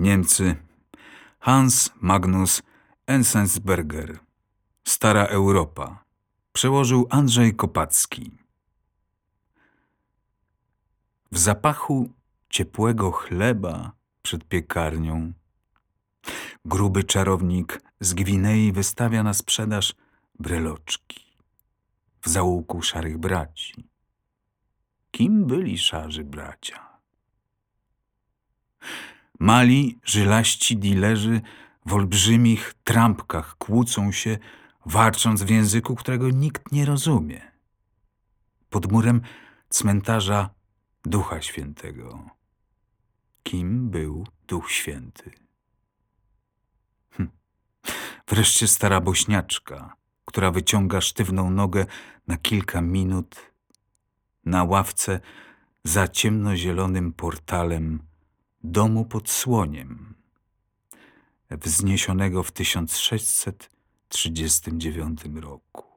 Niemcy Hans Magnus Enzensberger Stara Europa Przełożył Andrzej Kopacki W zapachu ciepłego chleba przed piekarnią gruby czarownik z Gwinei wystawia na sprzedaż breloczki w zaułku szarych braci. Kim byli szarzy bracia? Mali, żylaści dilerzy w olbrzymich trampkach kłócą się, warcząc w języku, którego nikt nie rozumie. Pod murem cmentarza Ducha Świętego. Kim był Duch Święty? Hm. Wreszcie stara bośniaczka, która wyciąga sztywną nogę na kilka minut na ławce za ciemnozielonym portalem domu pod słoniem, wzniesionego w 1639 roku.